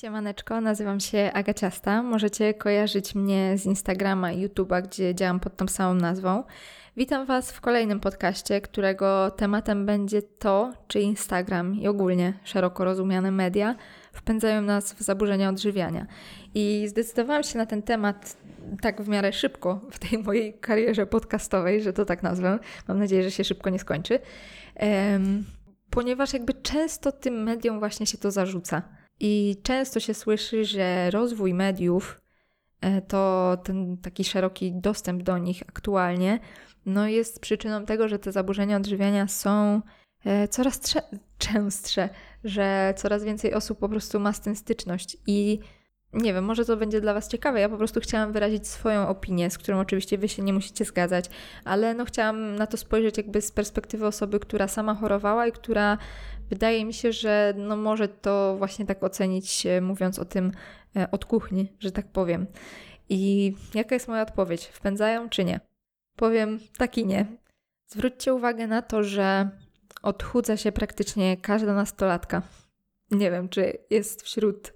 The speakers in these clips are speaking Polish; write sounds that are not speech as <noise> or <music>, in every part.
Siemaneczko, nazywam się Agaciasta. Możecie kojarzyć mnie z Instagrama i YouTube'a, gdzie działam pod tą samą nazwą. Witam Was w kolejnym podcaście, którego tematem będzie to, czy Instagram i ogólnie szeroko rozumiane media wpędzają nas w zaburzenia odżywiania. I zdecydowałam się na ten temat tak w miarę szybko w tej mojej karierze podcastowej, że to tak nazwę. Mam nadzieję, że się szybko nie skończy. Um, ponieważ jakby często tym mediom właśnie się to zarzuca i często się słyszy, że rozwój mediów, e, to ten taki szeroki dostęp do nich aktualnie, no jest przyczyną tego, że te zaburzenia odżywiania są e, coraz <laughs> częstsze, że coraz więcej osób po prostu ma z tym styczność i nie wiem, może to będzie dla Was ciekawe. Ja po prostu chciałam wyrazić swoją opinię, z którą oczywiście Wy się nie musicie zgadzać, ale no chciałam na to spojrzeć jakby z perspektywy osoby, która sama chorowała i która wydaje mi się, że no może to właśnie tak ocenić, e, mówiąc o tym e, od kuchni, że tak powiem. I jaka jest moja odpowiedź? Wpędzają czy nie? Powiem tak i nie. Zwróćcie uwagę na to, że odchudza się praktycznie każda nastolatka. Nie wiem, czy jest wśród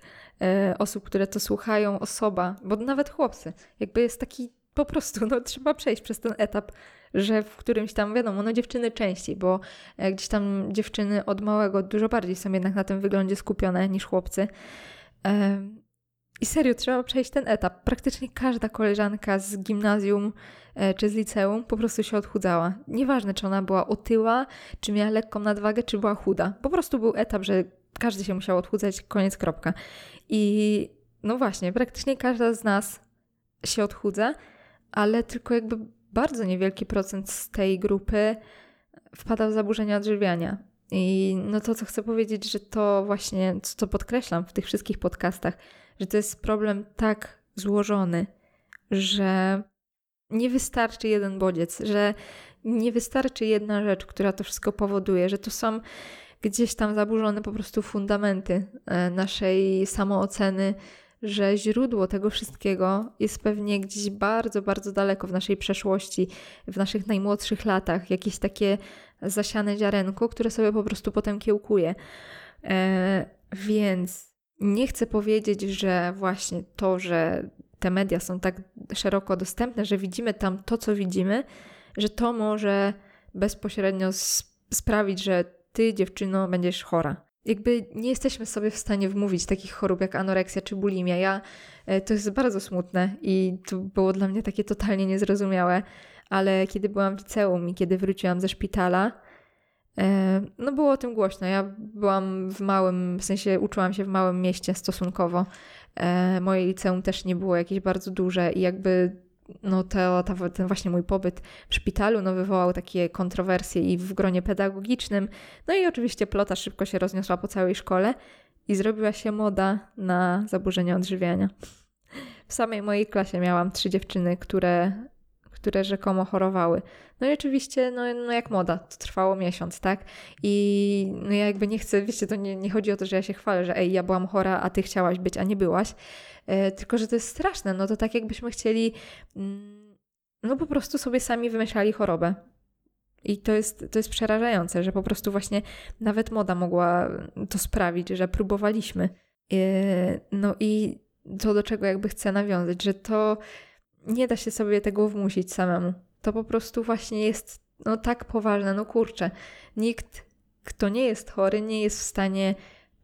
osób, które to słuchają, osoba, bo nawet chłopcy, jakby jest taki po prostu, no trzeba przejść przez ten etap, że w którymś tam, wiadomo, no dziewczyny częściej, bo e, gdzieś tam dziewczyny od małego dużo bardziej są jednak na tym wyglądzie skupione niż chłopcy. E, I serio, trzeba przejść ten etap. Praktycznie każda koleżanka z gimnazjum e, czy z liceum po prostu się odchudzała. Nieważne, czy ona była otyła, czy miała lekką nadwagę, czy była chuda. Po prostu był etap, że każdy się musiał odchudzać, koniec, kropka. I no właśnie, praktycznie każda z nas się odchudza, ale tylko jakby bardzo niewielki procent z tej grupy wpada w zaburzenia odżywiania. I no to, co chcę powiedzieć, że to właśnie, co podkreślam w tych wszystkich podcastach, że to jest problem tak złożony, że nie wystarczy jeden bodziec, że nie wystarczy jedna rzecz, która to wszystko powoduje, że to są gdzieś tam zaburzone po prostu fundamenty e, naszej samooceny, że źródło tego wszystkiego jest pewnie gdzieś bardzo, bardzo daleko w naszej przeszłości, w naszych najmłodszych latach, jakieś takie zasiane ziarenko, które sobie po prostu potem kiełkuje. E, więc nie chcę powiedzieć, że właśnie to, że te media są tak szeroko dostępne, że widzimy tam to, co widzimy, że to może bezpośrednio sprawić, że ty, dziewczyno, będziesz chora jakby nie jesteśmy sobie w stanie wmówić takich chorób jak anoreksja czy bulimia. Ja, e, to jest bardzo smutne i to było dla mnie takie totalnie niezrozumiałe, ale kiedy byłam w liceum i kiedy wróciłam ze szpitala, e, no było o tym głośno. Ja byłam w małym, w sensie uczyłam się w małym mieście stosunkowo. E, moje liceum też nie było jakieś bardzo duże i jakby no to, to, ten właśnie mój pobyt w szpitalu no, wywołał takie kontrowersje i w gronie pedagogicznym. No i oczywiście plota szybko się rozniosła po całej szkole i zrobiła się moda na zaburzenia odżywiania. W samej mojej klasie miałam trzy dziewczyny, które, które rzekomo chorowały. No i oczywiście, no, no jak moda, to trwało miesiąc, tak? I no ja jakby nie chcę, wiecie, to nie, nie chodzi o to, że ja się chwalę, że ej, ja byłam chora, a ty chciałaś być, a nie byłaś E, tylko że to jest straszne. No to tak jakbyśmy chcieli, mm, no po prostu sobie sami wymyślali chorobę. I to jest, to jest przerażające, że po prostu właśnie nawet moda mogła to sprawić, że próbowaliśmy. E, no i to, do czego jakby chcę nawiązać, że to nie da się sobie tego wmusić samemu. To po prostu właśnie jest no tak poważne, no kurczę. Nikt, kto nie jest chory, nie jest w stanie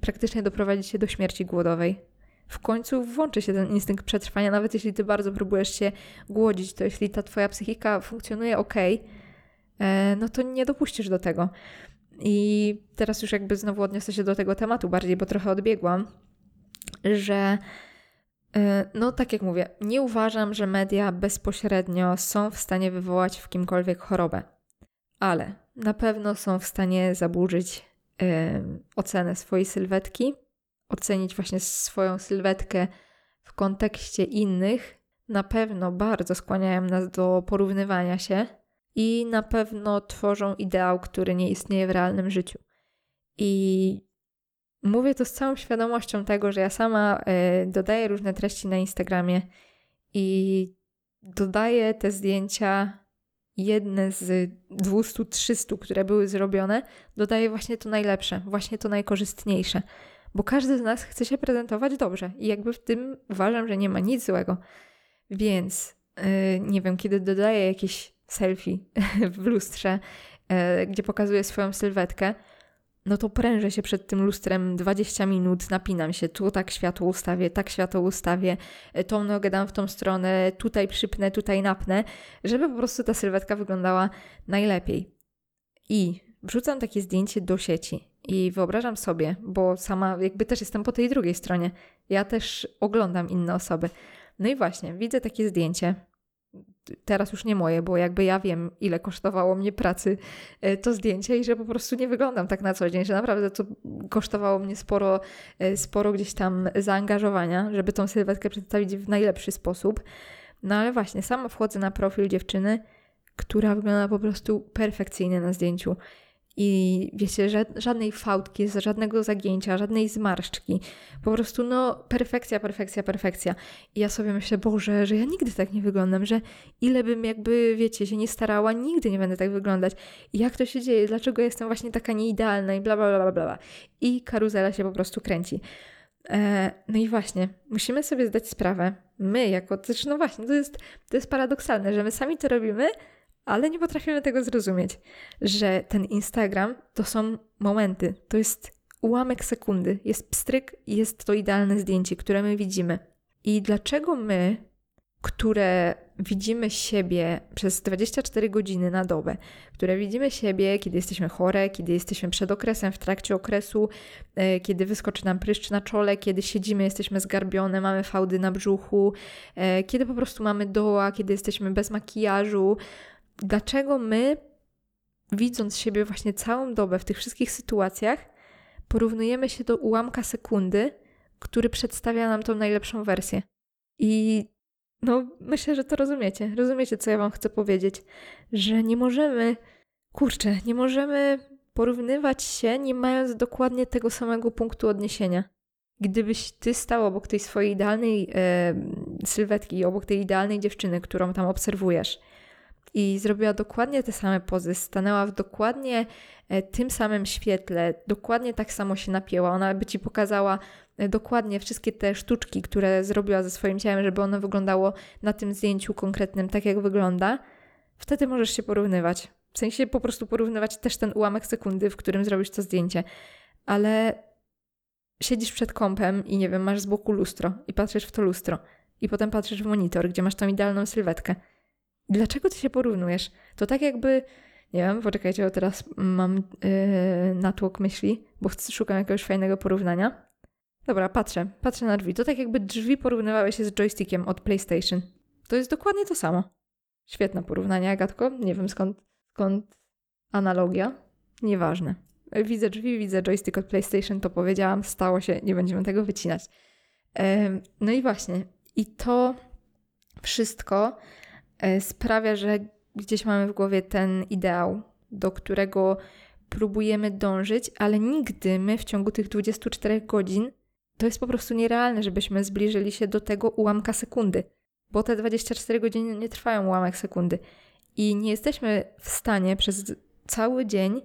praktycznie doprowadzić się do śmierci głodowej w końcu włączy się ten instynkt przetrwania, nawet jeśli ty bardzo próbujesz się głodzić, to jeśli ta twoja psychika funkcjonuje ok, e, no to nie dopuścisz do tego. I teraz już jakby znowu odniosę się do tego tematu bardziej, bo trochę odbiegłam, że no tak jak mówię, nie uważam, że media bezpośrednio są w stanie wywołać w kimkolwiek chorobę, ale na pewno są w stanie zaburzyć yy, ocenę swojej sylwetki, ocenić właśnie swoją sylwetkę w kontekście innych, na pewno bardzo skłaniają nas do porównywania się i na pewno tworzą ideał, który nie istnieje w realnym życiu. I mówię to z całą świadomością tego, że ja sama y, dodaję różne treści na Instagramie i dodaję te zdjęcia, jedne z 200-300, które były zrobione, dodaję właśnie to najlepsze, właśnie to najkorzystniejsze bo każdy z nas chce się prezentować dobrze i jakby w tym uważam, że nie ma nic złego. Więc yy, nie wiem, kiedy dodaję jakieś selfie <laughs> w lustrze, yy, gdzie pokazuję swoją sylwetkę, no to prężę się przed tym lustrem 20 minut, napinam się, tu tak światło ustawię, tak światło ustawię, y, tą nogę dam w tą stronę, tutaj przypnę, tutaj napnę, żeby po prostu ta sylwetka wyglądała najlepiej. I wrzucam takie zdjęcie do sieci i wyobrażam sobie, bo sama jakby też jestem po tej drugiej stronie, ja też oglądam inne osoby. No i właśnie, widzę takie zdjęcie, teraz już nie moje, bo jakby ja wiem, ile kosztowało mnie pracy e, to zdjęcie i że po prostu nie wyglądam tak na co dzień, że naprawdę to kosztowało mnie sporo, e, sporo gdzieś tam zaangażowania, żeby tą sylwetkę przedstawić w najlepszy sposób. No ale właśnie, sama wchodzę na profil dziewczyny, która wygląda po prostu perfekcyjnie na zdjęciu. I wiecie, żadnej fałdki, żadnego zagięcia, żadnej zmarszczki. Po prostu, no, perfekcja, perfekcja, perfekcja. I ja sobie myślę, Boże, że ja nigdy tak nie wyglądam, że ile bym jakby, wiecie, się nie starała, nigdy nie będę tak wyglądać. I jak to się dzieje? Dlaczego jestem właśnie taka nieidealna i bla, bla, bla, bla, bla. I karuzela się po prostu kręci. E, no i właśnie, musimy sobie zdać sprawę, my jako, też no właśnie, to jest, to jest paradoksalne, że my sami to robimy, ale nie potrafimy tego zrozumieć, że ten Instagram to są momenty, to jest ułamek sekundy, jest pstryk i jest to idealne zdjęcie, które my widzimy. I dlaczego my, które widzimy siebie przez 24 godziny na dobę, które widzimy siebie, kiedy jesteśmy chore, kiedy jesteśmy przed okresem, w trakcie okresu, e, kiedy wyskoczy nam pryszcz na czole, kiedy siedzimy, jesteśmy zgarbione, mamy fałdy na brzuchu, e, kiedy po prostu mamy doła, kiedy jesteśmy bez makijażu, dlaczego my, widząc siebie właśnie całą dobę w tych wszystkich sytuacjach, porównujemy się do ułamka sekundy, który przedstawia nam tą najlepszą wersję. I no, myślę, że to rozumiecie. Rozumiecie, co ja Wam chcę powiedzieć, że nie możemy, kurczę, nie możemy porównywać się, nie mając dokładnie tego samego punktu odniesienia. Gdybyś ty stał obok tej swojej idealnej e, sylwetki, obok tej idealnej dziewczyny, którą tam obserwujesz, i zrobiła dokładnie te same pozy, stanęła w dokładnie e, tym samym świetle, dokładnie tak samo się napięła. Ona by ci pokazała e, dokładnie wszystkie te sztuczki, które zrobiła ze swoim ciałem, żeby ono wyglądało na tym zdjęciu konkretnym tak, jak wygląda. Wtedy możesz się porównywać. W sensie po prostu porównywać też ten ułamek sekundy, w którym zrobisz to zdjęcie. Ale siedzisz przed kąpem i nie wiem, masz z boku lustro i patrzysz w to lustro. I potem patrzysz w monitor, gdzie masz tą idealną sylwetkę. Dlaczego ty się porównujesz? To tak jakby, nie wiem, poczekajcie, bo teraz mam yy, natłok myśli, bo szukam jakiegoś fajnego porównania. Dobra, patrzę, patrzę na drzwi. To tak jakby drzwi porównywały się z joystickiem od PlayStation. To jest dokładnie to samo. Świetne porównanie, Agatko. Nie wiem skąd, skąd analogia. Nieważne. Widzę drzwi, widzę joystick od PlayStation, to powiedziałam, stało się, nie będziemy tego wycinać. No i właśnie, i to wszystko sprawia, że gdzieś mamy w głowie ten ideał, do którego próbujemy dążyć, ale nigdy my w ciągu tych 24 godzin to jest po prostu nierealne, żebyśmy zbliżyli się do tego ułamka sekundy, bo te 24 godziny nie trwają ułamek sekundy. I nie jesteśmy w stanie przez cały dzień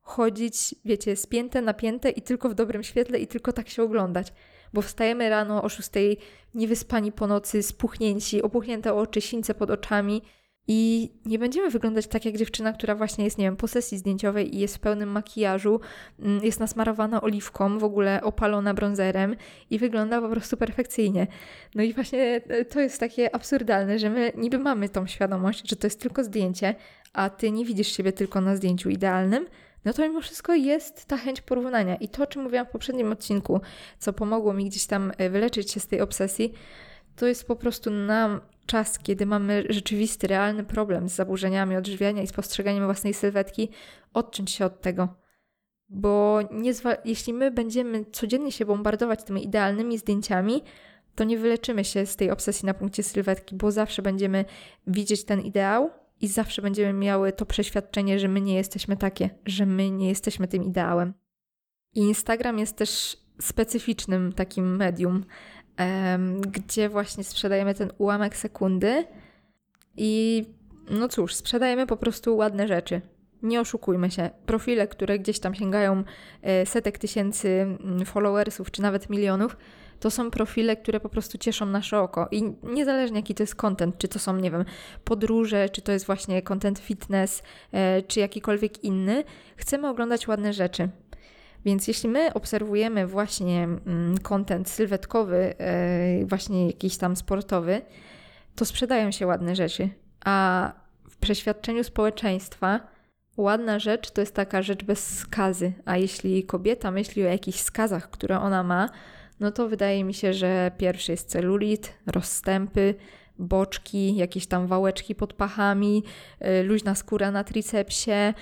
chodzić, wiecie, spięte, napięte i tylko w dobrym świetle i tylko tak się oglądać bo wstajemy rano o 6, niewyspani po nocy, spuchnięci, opuchnięte oczy, sińce pod oczami i nie będziemy wyglądać tak jak dziewczyna, która właśnie jest, nie wiem, po sesji zdjęciowej i jest w pełnym makijażu, mm, jest nasmarowana oliwką, w ogóle opalona bronzerem i wygląda po prostu perfekcyjnie. No i właśnie e, to jest takie absurdalne, że my niby mamy tą świadomość, że to jest tylko zdjęcie, a ty nie widzisz siebie tylko na zdjęciu idealnym, no to mimo wszystko jest ta chęć porównania. I to, o czym mówiłam w poprzednim odcinku, co pomogło mi gdzieś tam e, wyleczyć się z tej obsesji, to jest po prostu nam czas, kiedy mamy rzeczywisty, realny problem z zaburzeniami odżywiania i z postrzeganiem własnej sylwetki, odciąć się od tego. Bo jeśli my będziemy codziennie się bombardować tymi idealnymi zdjęciami, to nie wyleczymy się z tej obsesji na punkcie sylwetki, bo zawsze będziemy widzieć ten ideał, i zawsze będziemy miały to przeświadczenie, że my nie jesteśmy takie, że my nie jesteśmy tym ideałem. Instagram jest też specyficznym takim medium, um, gdzie właśnie sprzedajemy ten ułamek sekundy i no cóż, sprzedajemy po prostu ładne rzeczy. nie oszukujmy się, profile, które gdzieś tam sięgają e, setek tysięcy mm, followersów, czy nawet milionów, to są profile, które po prostu cieszą nasze oko. I niezależnie jaki to jest content, czy to są, nie wiem, podróże, czy to jest właśnie content fitness, e, czy jakikolwiek inny, chcemy oglądać ładne rzeczy. Więc jeśli my obserwujemy właśnie mm, content sylwetkowy, e, właśnie jakiś tam sportowy, to sprzedają się ładne rzeczy. A w przeświadczeniu społeczeństwa ładna rzecz to jest taka rzecz bez skazy. A jeśli kobieta myśli o jakichś skazach, które ona ma, no to wydaje mi się, że pierwszy jest celulit, rozstępy, boczki, jakieś tam wałeczki pod pachami, y, luźna skóra na tricepsie,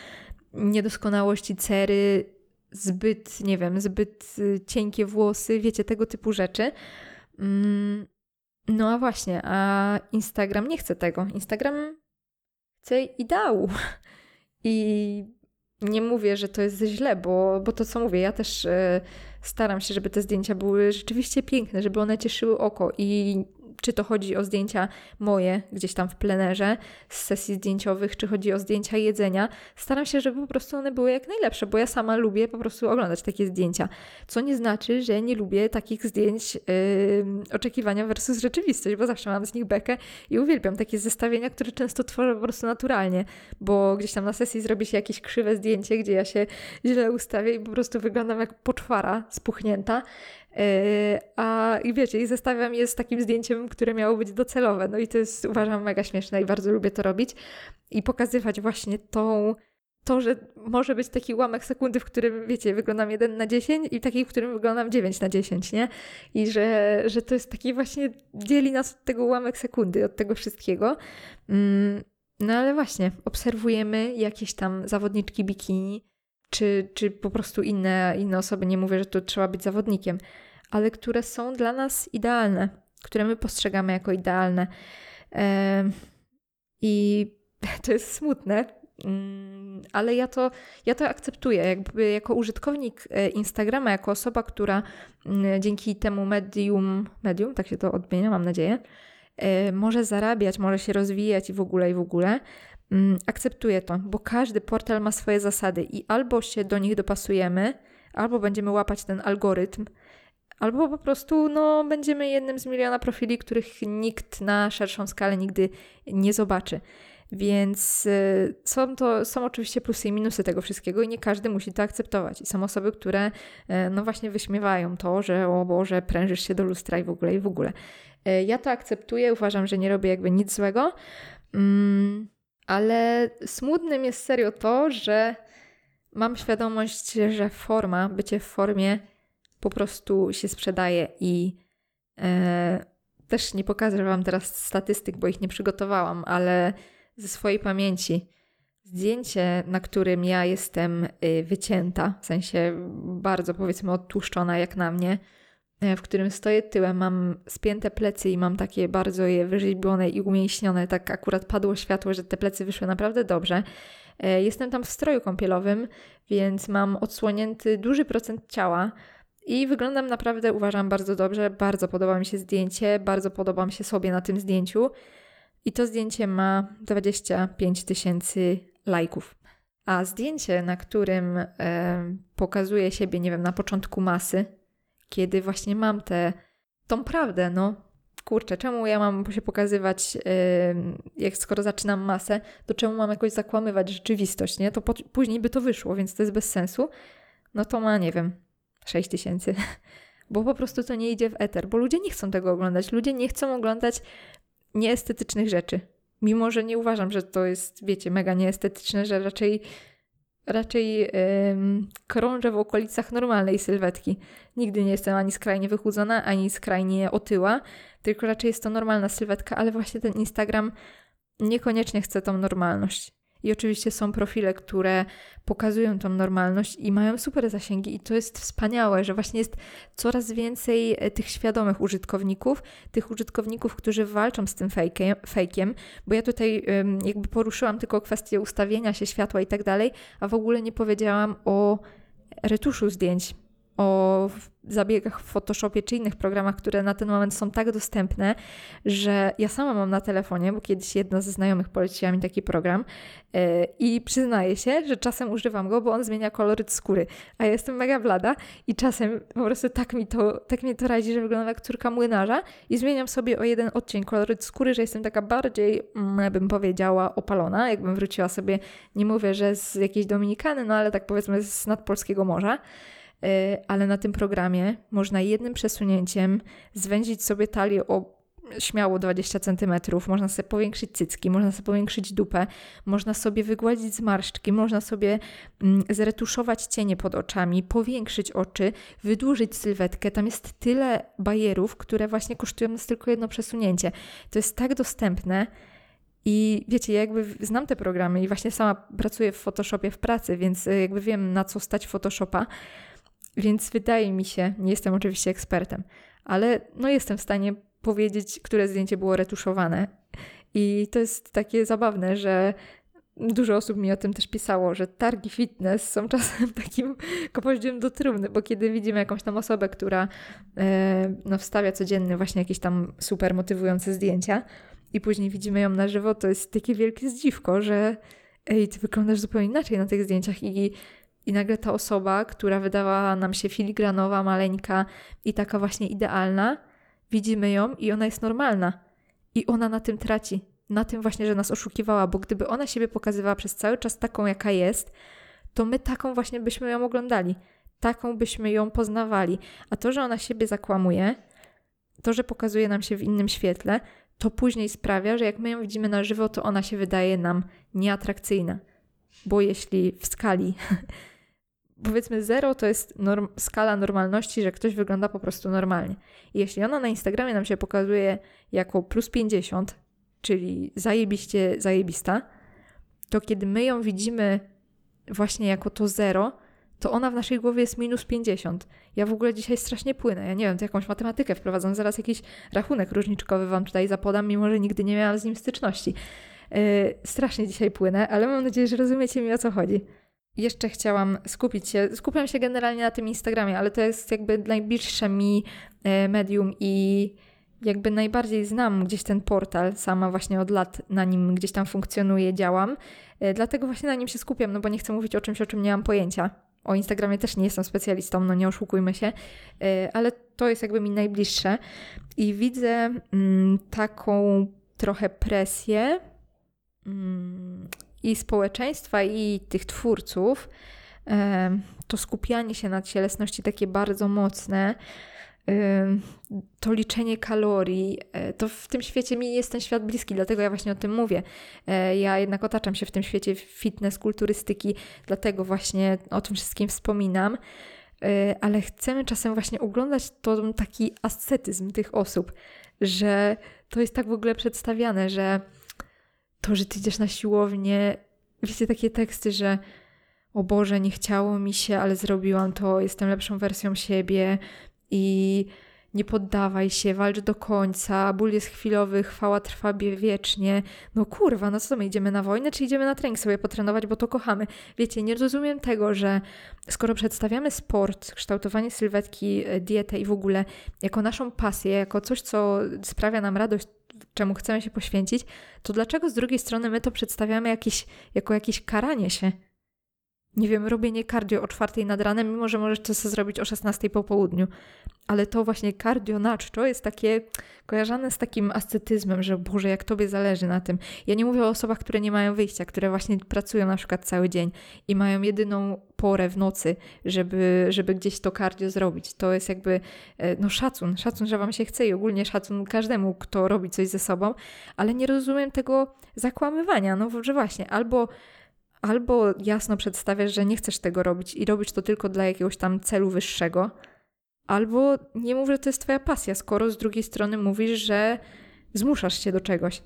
niedoskonałości cery, zbyt, nie wiem, zbyt y, cienkie włosy, wiecie, tego typu rzeczy. Mm, no a właśnie, a Instagram nie chce tego. Instagram chce ideału. <laughs> I nie mówię, że to jest źle, bo, bo to co mówię, ja też e, staram się, żeby te zdjęcia były rzeczywiście piękne, żeby one cieszyły oko i czy to chodzi o zdjęcia moje gdzieś tam w plenerze z sesji zdjęciowych, czy chodzi o zdjęcia jedzenia, staram się, żeby po prostu one były jak najlepsze, bo ja sama lubię po prostu oglądać takie zdjęcia. Co nie znaczy, że nie lubię takich zdjęć yy, oczekiwania versus rzeczywistość, bo zawsze mam z nich bekę i uwielbiam takie zestawienia, które często tworzę po prostu naturalnie, bo gdzieś tam na sesji zrobi się jakieś krzywe zdjęcie, gdzie ja się źle ustawię i po prostu wyglądam jak poczwara spuchnięta a i wiecie, i zestawiam je z takim zdjęciem, które miało być docelowe. No i to jest uważam mega śmieszne i bardzo lubię to robić. I pokazywać właśnie tą, to, że może być taki ułamek sekundy, w którym, wiecie, wyglądam 1 na 10 i taki, w którym wyglądam 9 na 10, nie? I że, że to jest taki właśnie, dzieli nas od tego ułamek sekundy, od tego wszystkiego. Mm, no ale właśnie, obserwujemy jakieś tam zawodniczki bikini, czy, czy po prostu inne, inne osoby, nie mówię, że tu trzeba być zawodnikiem, ale które są dla nas idealne, które my postrzegamy jako idealne. I <laughs> to jest smutne, mm, ale ja to, ja to akceptuję. Jakby jako użytkownik e, Instagrama, jako osoba, która mm, dzięki temu medium, medium, tak się to odmienia, mam nadzieję, e, może zarabiać, może się rozwijać i w ogóle, i w ogóle, akceptuję to, bo każdy portal ma swoje zasady i albo się do nich dopasujemy, albo będziemy łapać ten algorytm, albo po prostu no, będziemy jednym z miliona profili, których nikt na szerszą skalę nigdy nie zobaczy. Więc y, są to są oczywiście plusy i minusy tego wszystkiego i nie każdy musi to akceptować. I są osoby, które y, no właśnie wyśmiewają to, że o Boże, prężysz się do lustra i w ogóle i w ogóle. Y, ja to akceptuję, uważam, że nie robię jakby nic złego. Mm, ale smutnym jest serio to, że mam świadomość, że forma, bycie w formie po prostu się sprzedaje i e, też nie pokażę Wam teraz statystyk, bo ich nie przygotowałam, ale ze swojej pamięci zdjęcie, na którym ja jestem y, wycięta, w sensie bardzo powiedzmy odtłuszczona jak na mnie, w którym stoję tyłem, mam spięte plecy i mam takie bardzo je wyrzeźbione i umięśnione. Tak akurat padło światło, że te plecy wyszły naprawdę dobrze. E, jestem tam w stroju kąpielowym, więc mam odsłonięty duży procent ciała. I wyglądam naprawdę, uważam, bardzo dobrze. Bardzo podoba mi się zdjęcie, bardzo podoba mi się sobie na tym zdjęciu. I to zdjęcie ma 25 tysięcy lajków. A zdjęcie, na którym e, pokazuje siebie, nie wiem, na początku masy, kiedy właśnie mam tę tą prawdę, no kurczę, czemu ja mam się pokazywać, jak skoro zaczynam masę, to czemu mam jakoś zakłamywać rzeczywistość, nie? To po, później by to wyszło, więc to jest bez sensu. No to ma, nie wiem, 6 tysięcy. <laughs> Bo po prostu to nie idzie w eter, bo ludzie nie chcą tego oglądać. Ludzie nie chcą oglądać nieestetycznych rzeczy. Mimo, że nie uważam, że to jest, wiecie, mega nieestetyczne, że raczej raczej krążę w okolicach normalnej sylwetki. Nigdy nie jestem ani skrajnie wychudzona, ani skrajnie otyła, tylko raczej jest to normalna sylwetka, ale właśnie ten Instagram niekoniecznie chce tą normalność. I oczywiście są profile, które pokazują tą normalność i mają super zasięgi, i to jest wspaniałe, że właśnie jest coraz więcej e, tych świadomych użytkowników, tych użytkowników, którzy walczą z tym fejkiem, fejkiem bo ja tutaj jakby poruszyłam tylko kwestię ustawienia się światła i tak dalej, a w ogóle nie powiedziałam o retuszu zdjęć, o zabiegach w Photoshopie czy innych programach, które na ten moment są tak dostępne, że ja sama mam na telefonie, bo kiedyś jedna ze znajomych poleciła mi taki program yy, i przyznaję się, że czasem używam go, bo on zmienia koloryt skóry, a ja jestem mega blada i czasem po prostu tak mi to, tak mi to radzi, że wyglądam jak córka młynarza i zmieniam sobie o jeden odcień koloryt skóry, że jestem taka bardziej, mm, bym powiedziała, opalona, jakbym wróciła sobie, nie mówię, że z jakiejś Dominikany, no ale tak powiedzmy z nadpolskiego morza. Y, ale na tym programie można jednym przesunięciem zwędzić sobie talię o śmiało 20 cm, można sobie powiększyć cycki, można sobie powiększyć dupę, można sobie wygładzić zmarszczki, można sobie mm, zretuszować cienie pod oczami, powiększyć oczy, wydłużyć sylwetkę. Tam jest tyle bajerów, które właśnie kosztują nas tylko jedno przesunięcie. To jest tak dostępne. I wiecie, ja jakby znam te programy i właśnie sama pracuję w Photoshopie w pracy, więc y, jakby wiem na co stać Photoshopa. Więc wydaje mi się, nie jestem oczywiście ekspertem, ale no jestem w stanie powiedzieć, które zdjęcie było retuszowane. I to jest takie zabawne, że dużo osób mi o tym też pisało, że targi fitness są czasem <laughs> takim kopoździem do trumny, bo kiedy widzimy jakąś tam osobę, która e, no, wstawia codziennie właśnie jakieś tam super motywujące zdjęcia i później widzimy ją na żywo, to jest takie wielkie zdziwko, że ej, ty wyglądasz zupełnie inaczej na tych zdjęciach i i nagle ta osoba, która wydawała nam się filigranowa, maleńka i taka właśnie idealna, widzimy ją i ona jest normalna. I ona na tym traci. Na tym właśnie, że nas oszukiwała, bo gdyby ona siebie pokazywała przez cały czas taką, jaka jest, to my taką właśnie byśmy ją oglądali. Taką byśmy ją poznawali. A to, że ona siebie zakłamuje, to, że pokazuje nam się w innym świetle, to później sprawia, że jak my ją widzimy na żywo, to ona się wydaje nam nieatrakcyjna. Bo jeśli w skali <laughs> powiedzmy 0 to jest norm, skala normalności, że ktoś wygląda po prostu normalnie. I jeśli ona na Instagramie nam się pokazuje jako plus 50, czyli zajebiście zajebista, to kiedy my ją widzimy właśnie jako to 0, to ona w naszej głowie jest minus 50. Ja w ogóle dzisiaj strasznie płynę. Ja nie wiem, to jakąś matematykę wprowadzam. Zaraz jakiś rachunek różniczkowy Wam tutaj zapodam, mimo że nigdy nie miałam z nim styczności. Yy, strasznie dzisiaj płynę, ale mam nadzieję, że rozumiecie mi o co chodzi jeszcze chciałam skupić się, skupiam się generalnie na tym Instagramie, ale to jest jakby najbliższe mi e, medium i jakby najbardziej znam gdzieś ten portal, sama właśnie od lat na nim gdzieś tam funkcjonuję, działam, e, dlatego właśnie na nim się skupiam, no bo nie chcę mówić o czymś, o czym nie mam pojęcia. O Instagramie też nie jestem specjalistą, no nie oszukujmy się, e, ale to jest jakby mi najbliższe. I widzę mm, taką trochę presję mm, i społeczeństwa, i tych twórców, to skupianie się na cielesności takie bardzo mocne, to liczenie kalorii, e, to w tym świecie mi jest ten świat bliski, dlatego ja właśnie o tym mówię. E, ja jednak otaczam się w tym świecie fitness, kulturystyki, dlatego właśnie o tym wszystkim wspominam. E, ale chcemy czasem właśnie oglądać to taki ascetyzm tych osób, że to jest tak w ogóle przedstawiane, że to, że ty idziesz na siłownię, wiecie takie teksty, że o Boże, nie chciało mi się, ale zrobiłam to, jestem lepszą wersją siebie i nie poddawaj się, walcz do końca, ból jest chwilowy, chwała trwa wiecznie. No kurwa, no co my idziemy na wojnę, czy idziemy na trening sobie potrenować, bo to kochamy. Wiecie, nie rozumiem tego, że skoro przedstawiamy sport, kształtowanie sylwetki, e, dietę i w ogóle jako naszą pasję, jako coś, co sprawia nam radość, czemu chcemy się poświęcić, to dlaczego z drugiej strony my to przedstawiamy jakieś, jako jakieś karanie się? Nie wiem, robienie cardio o czwartej nad ranem, mimo że możesz to sobie zrobić o 16 po południu. Ale to właśnie cardio na czczo jest takie kojarzone z takim ascetyzmem, że Boże, jak Tobie zależy na tym. Ja nie mówię o osobach, które nie mają wyjścia, które właśnie pracują na przykład cały dzień i mają jedyną porę w nocy, żeby, żeby gdzieś to cardio zrobić. To jest jakby e, no szacun, szacun, że Wam się chce i ogólnie szacun każdemu, kto robi coś ze sobą, ale nie rozumiem tego zakłamywania, no że właśnie albo albo jasno przedstawiasz, że nie chcesz tego robić i robisz to tylko dla jakiegoś tam celu wyższego, albo nie mów, że to jest twoja pasja, skoro z drugiej strony mówisz, że zmuszasz się do czegoś.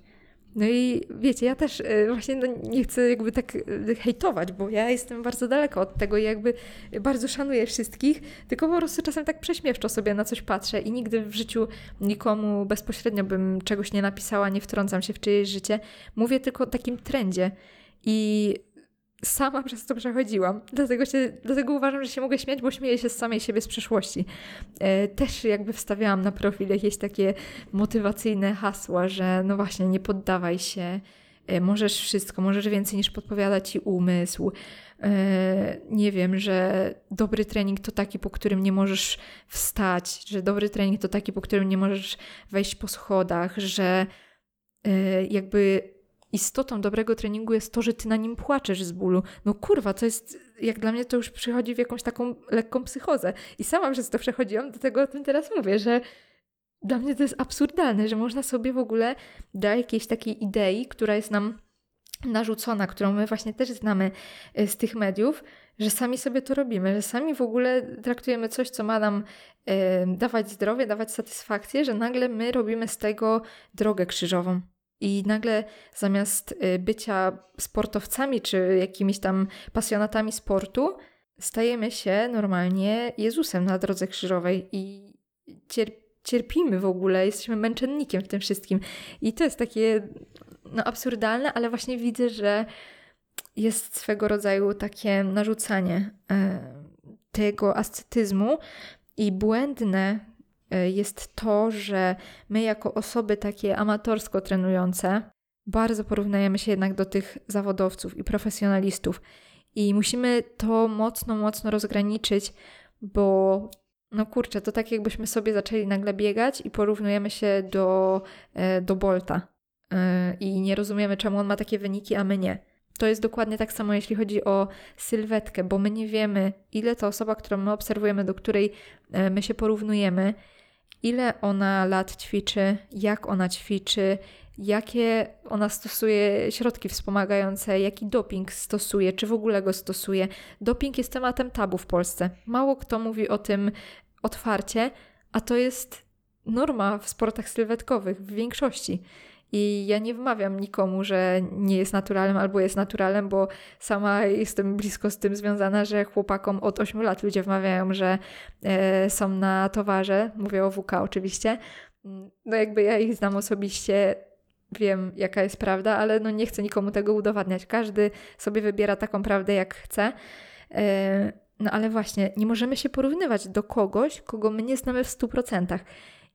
No i wiecie, ja też e, właśnie no nie chcę jakby tak e, hejtować, bo ja jestem bardzo daleko od tego i jakby bardzo szanuję wszystkich, tylko po prostu czasem tak prześmiewczo sobie na coś patrzę i nigdy w życiu nikomu bezpośrednio bym czegoś nie napisała, nie wtrącam się w czyjeś życie. Mówię tylko o takim trendzie. I sama przez to przechodziłam. Dlatego, się, dlatego uważam, że się mogę śmiać, bo śmieję się z samej siebie z przeszłości. E, też jakby wstawiałam na profil jakieś takie motywacyjne hasła, że no właśnie, nie poddawaj się, e, możesz wszystko, możesz więcej niż podpowiada ci umysł. E, nie wiem, że dobry trening to taki, po którym nie możesz wstać, że dobry trening to taki, po którym nie możesz wejść po schodach, że jakby istotą dobrego treningu jest to, że ty na nim płaczesz z bólu. No kurwa, to jest, jak dla mnie to już przychodzi w jakąś taką lekką psychozę. I sama przez to przechodziłam, dlatego o tym teraz mówię, że dla mnie to jest absurdalne, że można sobie w ogóle dla jakiejś takiej idei, która jest nam narzucona, którą my właśnie też znamy e, z tych mediów, że sami sobie to robimy, że sami w ogóle traktujemy coś, co ma nam e, dawać zdrowie, dawać satysfakcję, że nagle my robimy z tego drogę krzyżową. I nagle zamiast y, bycia sportowcami czy jakimiś tam pasjonatami sportu, stajemy się normalnie Jezusem na drodze krzyżowej i cierpimy w ogóle, jesteśmy męczennikiem w tym wszystkim. I to jest takie no, absurdalne, ale właśnie widzę, że jest swego rodzaju takie narzucanie e, tego ascetyzmu i błędne jest to, że my jako osoby takie amatorsko trenujące bardzo porównujemy się jednak do tych zawodowców i profesjonalistów. I musimy to mocno, mocno rozgraniczyć, bo no kurczę, to tak jakbyśmy sobie zaczęli nagle biegać i porównujemy się do, e, do Bolta. E, I nie rozumiemy, czemu on ma takie wyniki, a my nie. To jest dokładnie tak samo, jeśli chodzi o sylwetkę, bo my nie wiemy, ile ta osoba, którą my obserwujemy, do której my się porównujemy, ile ona lat ćwiczy, jak ona ćwiczy, jakie ona stosuje środki wspomagające, jaki doping stosuje, czy w ogóle go stosuje. Doping jest tematem tabu w Polsce. Mało kto mówi o tym otwarcie, a to jest norma w sportach sylwetkowych w większości. I ja nie wmawiam nikomu, że nie jest naturalnym albo jest naturalnym, bo sama jestem blisko z tym związana, że chłopakom od 8 lat ludzie wmawiają, że e, są na towarze. Mówię o WK oczywiście. No jakby ja ich znam osobiście, wiem jaka jest prawda, ale no nie chcę nikomu tego udowadniać. Każdy sobie wybiera taką prawdę jak chce. E, no ale właśnie, nie możemy się porównywać do kogoś, kogo my nie znamy w 100%.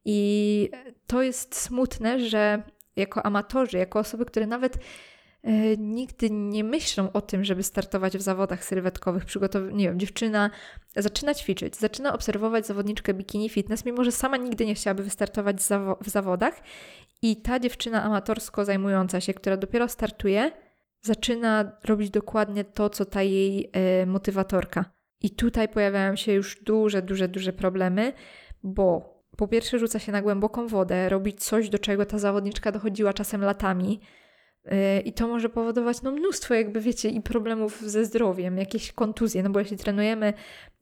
I to jest smutne, że jako amatorzy, jako osoby, które nawet e, nigdy nie myślą o tym, żeby startować w zawodach sylwetkowych, przygotow- nie wiem, dziewczyna zaczyna ćwiczyć, zaczyna obserwować zawodniczkę bikini fitness, mimo że sama nigdy nie chciałaby wystartować zawo- w zawodach i ta dziewczyna amatorsko zajmująca się, która dopiero startuje, zaczyna robić dokładnie to, co ta jej e, motywatorka. I tutaj pojawiają się już duże, duże, duże problemy, bo po pierwsze rzuca się na głęboką wodę, robić coś, do czego ta zawodniczka dochodziła czasem latami. Y, I to może powodować no, mnóstwo, jakby wiecie, i problemów ze zdrowiem, jakieś kontuzje. No bo jeśli trenujemy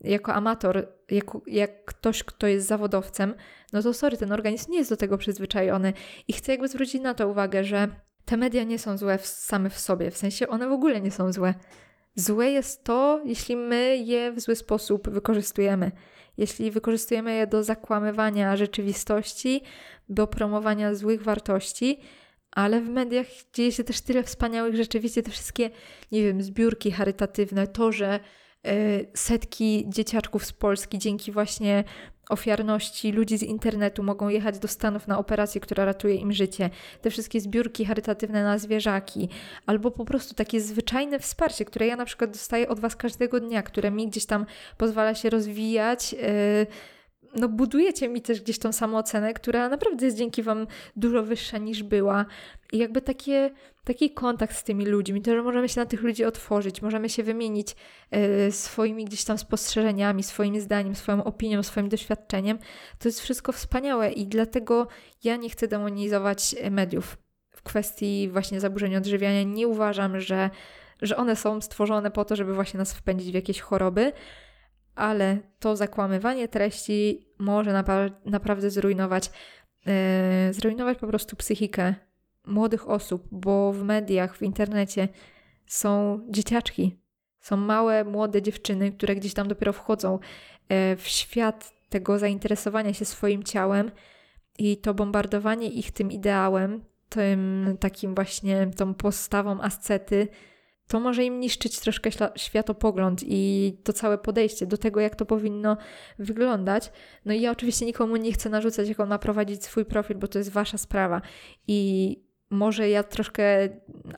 jako amator, jako, jak ktoś, kto jest zawodowcem, no to sorry, ten organizm nie jest do tego przyzwyczajony. I chcę jakby zwrócić na to uwagę, że te media nie są złe w, same w sobie, w sensie one w ogóle nie są złe. Złe jest to, jeśli my je w zły sposób wykorzystujemy jeśli wykorzystujemy je do zakłamywania rzeczywistości, do promowania złych wartości, ale w mediach dzieje się też tyle wspaniałych rzeczy. Wiecie, te wszystkie, nie wiem, zbiórki charytatywne, to, że E, setki dzieciaczków z Polski dzięki właśnie ofiarności ludzi z internetu mogą jechać do Stanów na operację, która ratuje im życie. Te wszystkie zbiórki charytatywne na zwierzaki, albo po prostu takie zwyczajne wsparcie, które ja na przykład dostaję od Was każdego dnia, które mi gdzieś tam pozwala się rozwijać. Yy, no budujecie mi też gdzieś tą samoocenę, która naprawdę jest dzięki Wam dużo wyższa niż była. I jakby takie, taki kontakt z tymi ludźmi, to, że możemy się na tych ludzi otworzyć, możemy się wymienić e, swoimi gdzieś tam spostrzeżeniami, swoim zdaniem, swoją opinią, swoim doświadczeniem, to jest wszystko wspaniałe i dlatego ja nie chcę demonizować mediów w kwestii właśnie zaburzeń odżywiania. Nie uważam, że, że one są stworzone po to, żeby właśnie nas wpędzić w jakieś choroby, ale to zakłamywanie treści może naprawdę zrujnować, yy, zrujnować po prostu psychikę młodych osób, bo w mediach, w internecie są dzieciaczki, są małe, młode dziewczyny, które gdzieś tam dopiero wchodzą yy, w świat tego zainteresowania się swoim ciałem i to bombardowanie ich tym ideałem, tym takim właśnie tą postawą ascety, to może im niszczyć troszkę światopogląd i to całe podejście do tego, jak to powinno wyglądać. No i ja oczywiście nikomu nie chcę narzucać, jak on ma prowadzić swój profil, bo to jest wasza sprawa. I może ja troszkę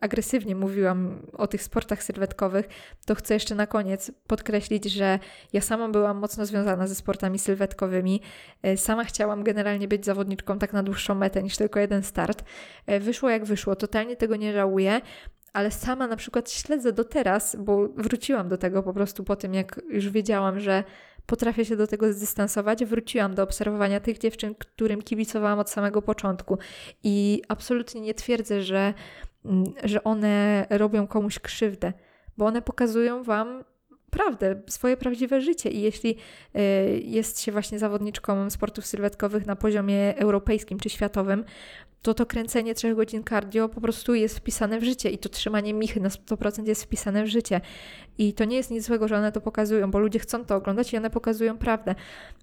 agresywnie mówiłam o tych sportach sylwetkowych, to chcę jeszcze na koniec podkreślić, że ja sama byłam mocno związana ze sportami sylwetkowymi. E, sama chciałam generalnie być zawodniczką tak na dłuższą metę niż tylko jeden start. E, wyszło jak wyszło, totalnie tego nie żałuję, ale sama na przykład śledzę do teraz, bo wróciłam do tego po prostu po tym, jak już wiedziałam, że potrafię się do tego zdystansować. Wróciłam do obserwowania tych dziewczyn, którym kibicowałam od samego początku i absolutnie nie twierdzę, że, mm, że one robią komuś krzywdę, bo one pokazują Wam prawdę, swoje prawdziwe życie. I jeśli y, jest się właśnie zawodniczką sportów sylwetkowych na poziomie europejskim czy światowym, to to kręcenie 3 godzin cardio po prostu jest wpisane w życie i to trzymanie michy na 100% jest wpisane w życie. I to nie jest nic złego, że one to pokazują, bo ludzie chcą to oglądać i one pokazują prawdę.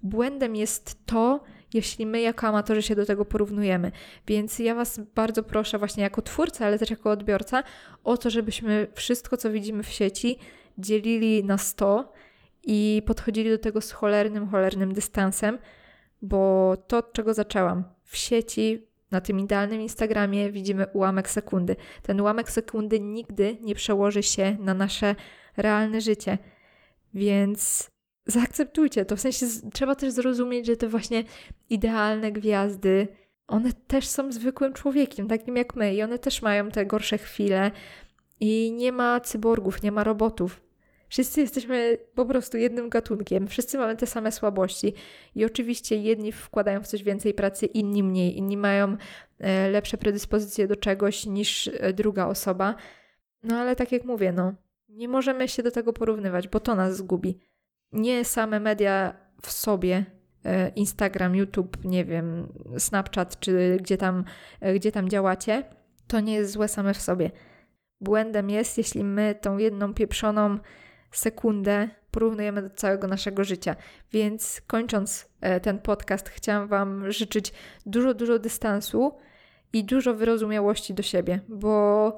Błędem jest to, jeśli my jako amatorzy się do tego porównujemy. Więc ja Was bardzo proszę, właśnie jako twórca, ale też jako odbiorca, o to, żebyśmy wszystko, co widzimy w sieci, dzielili na 100 i podchodzili do tego z cholernym, cholernym dystansem, bo to, od czego zaczęłam, w sieci, na tym idealnym Instagramie widzimy ułamek sekundy. Ten ułamek sekundy nigdy nie przełoży się na nasze realne życie, więc zaakceptujcie to. W sensie trzeba też zrozumieć, że te właśnie idealne gwiazdy, one też są zwykłym człowiekiem, takim jak my, i one też mają te gorsze chwile. I nie ma cyborgów, nie ma robotów. Wszyscy jesteśmy po prostu jednym gatunkiem, wszyscy mamy te same słabości i oczywiście jedni wkładają w coś więcej pracy, inni mniej, inni mają e, lepsze predyspozycje do czegoś niż e, druga osoba. No ale tak jak mówię, no, nie możemy się do tego porównywać, bo to nas zgubi. Nie same media w sobie, e, Instagram, YouTube, nie wiem, Snapchat, czy gdzie tam, gdzie tam działacie, to nie jest złe same w sobie. Błędem jest, jeśli my tą jedną pieprzoną sekundę porównujemy do całego naszego życia. Więc kończąc e, ten podcast, chciałam Wam życzyć dużo, dużo dystansu i dużo wyrozumiałości do siebie, bo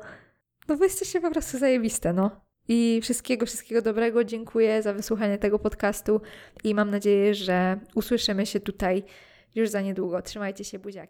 no wy jesteście po prostu zajebiste, no. I wszystkiego, wszystkiego dobrego. Dziękuję za wysłuchanie tego podcastu i mam nadzieję, że usłyszymy się tutaj już za niedługo. Trzymajcie się, buziaki.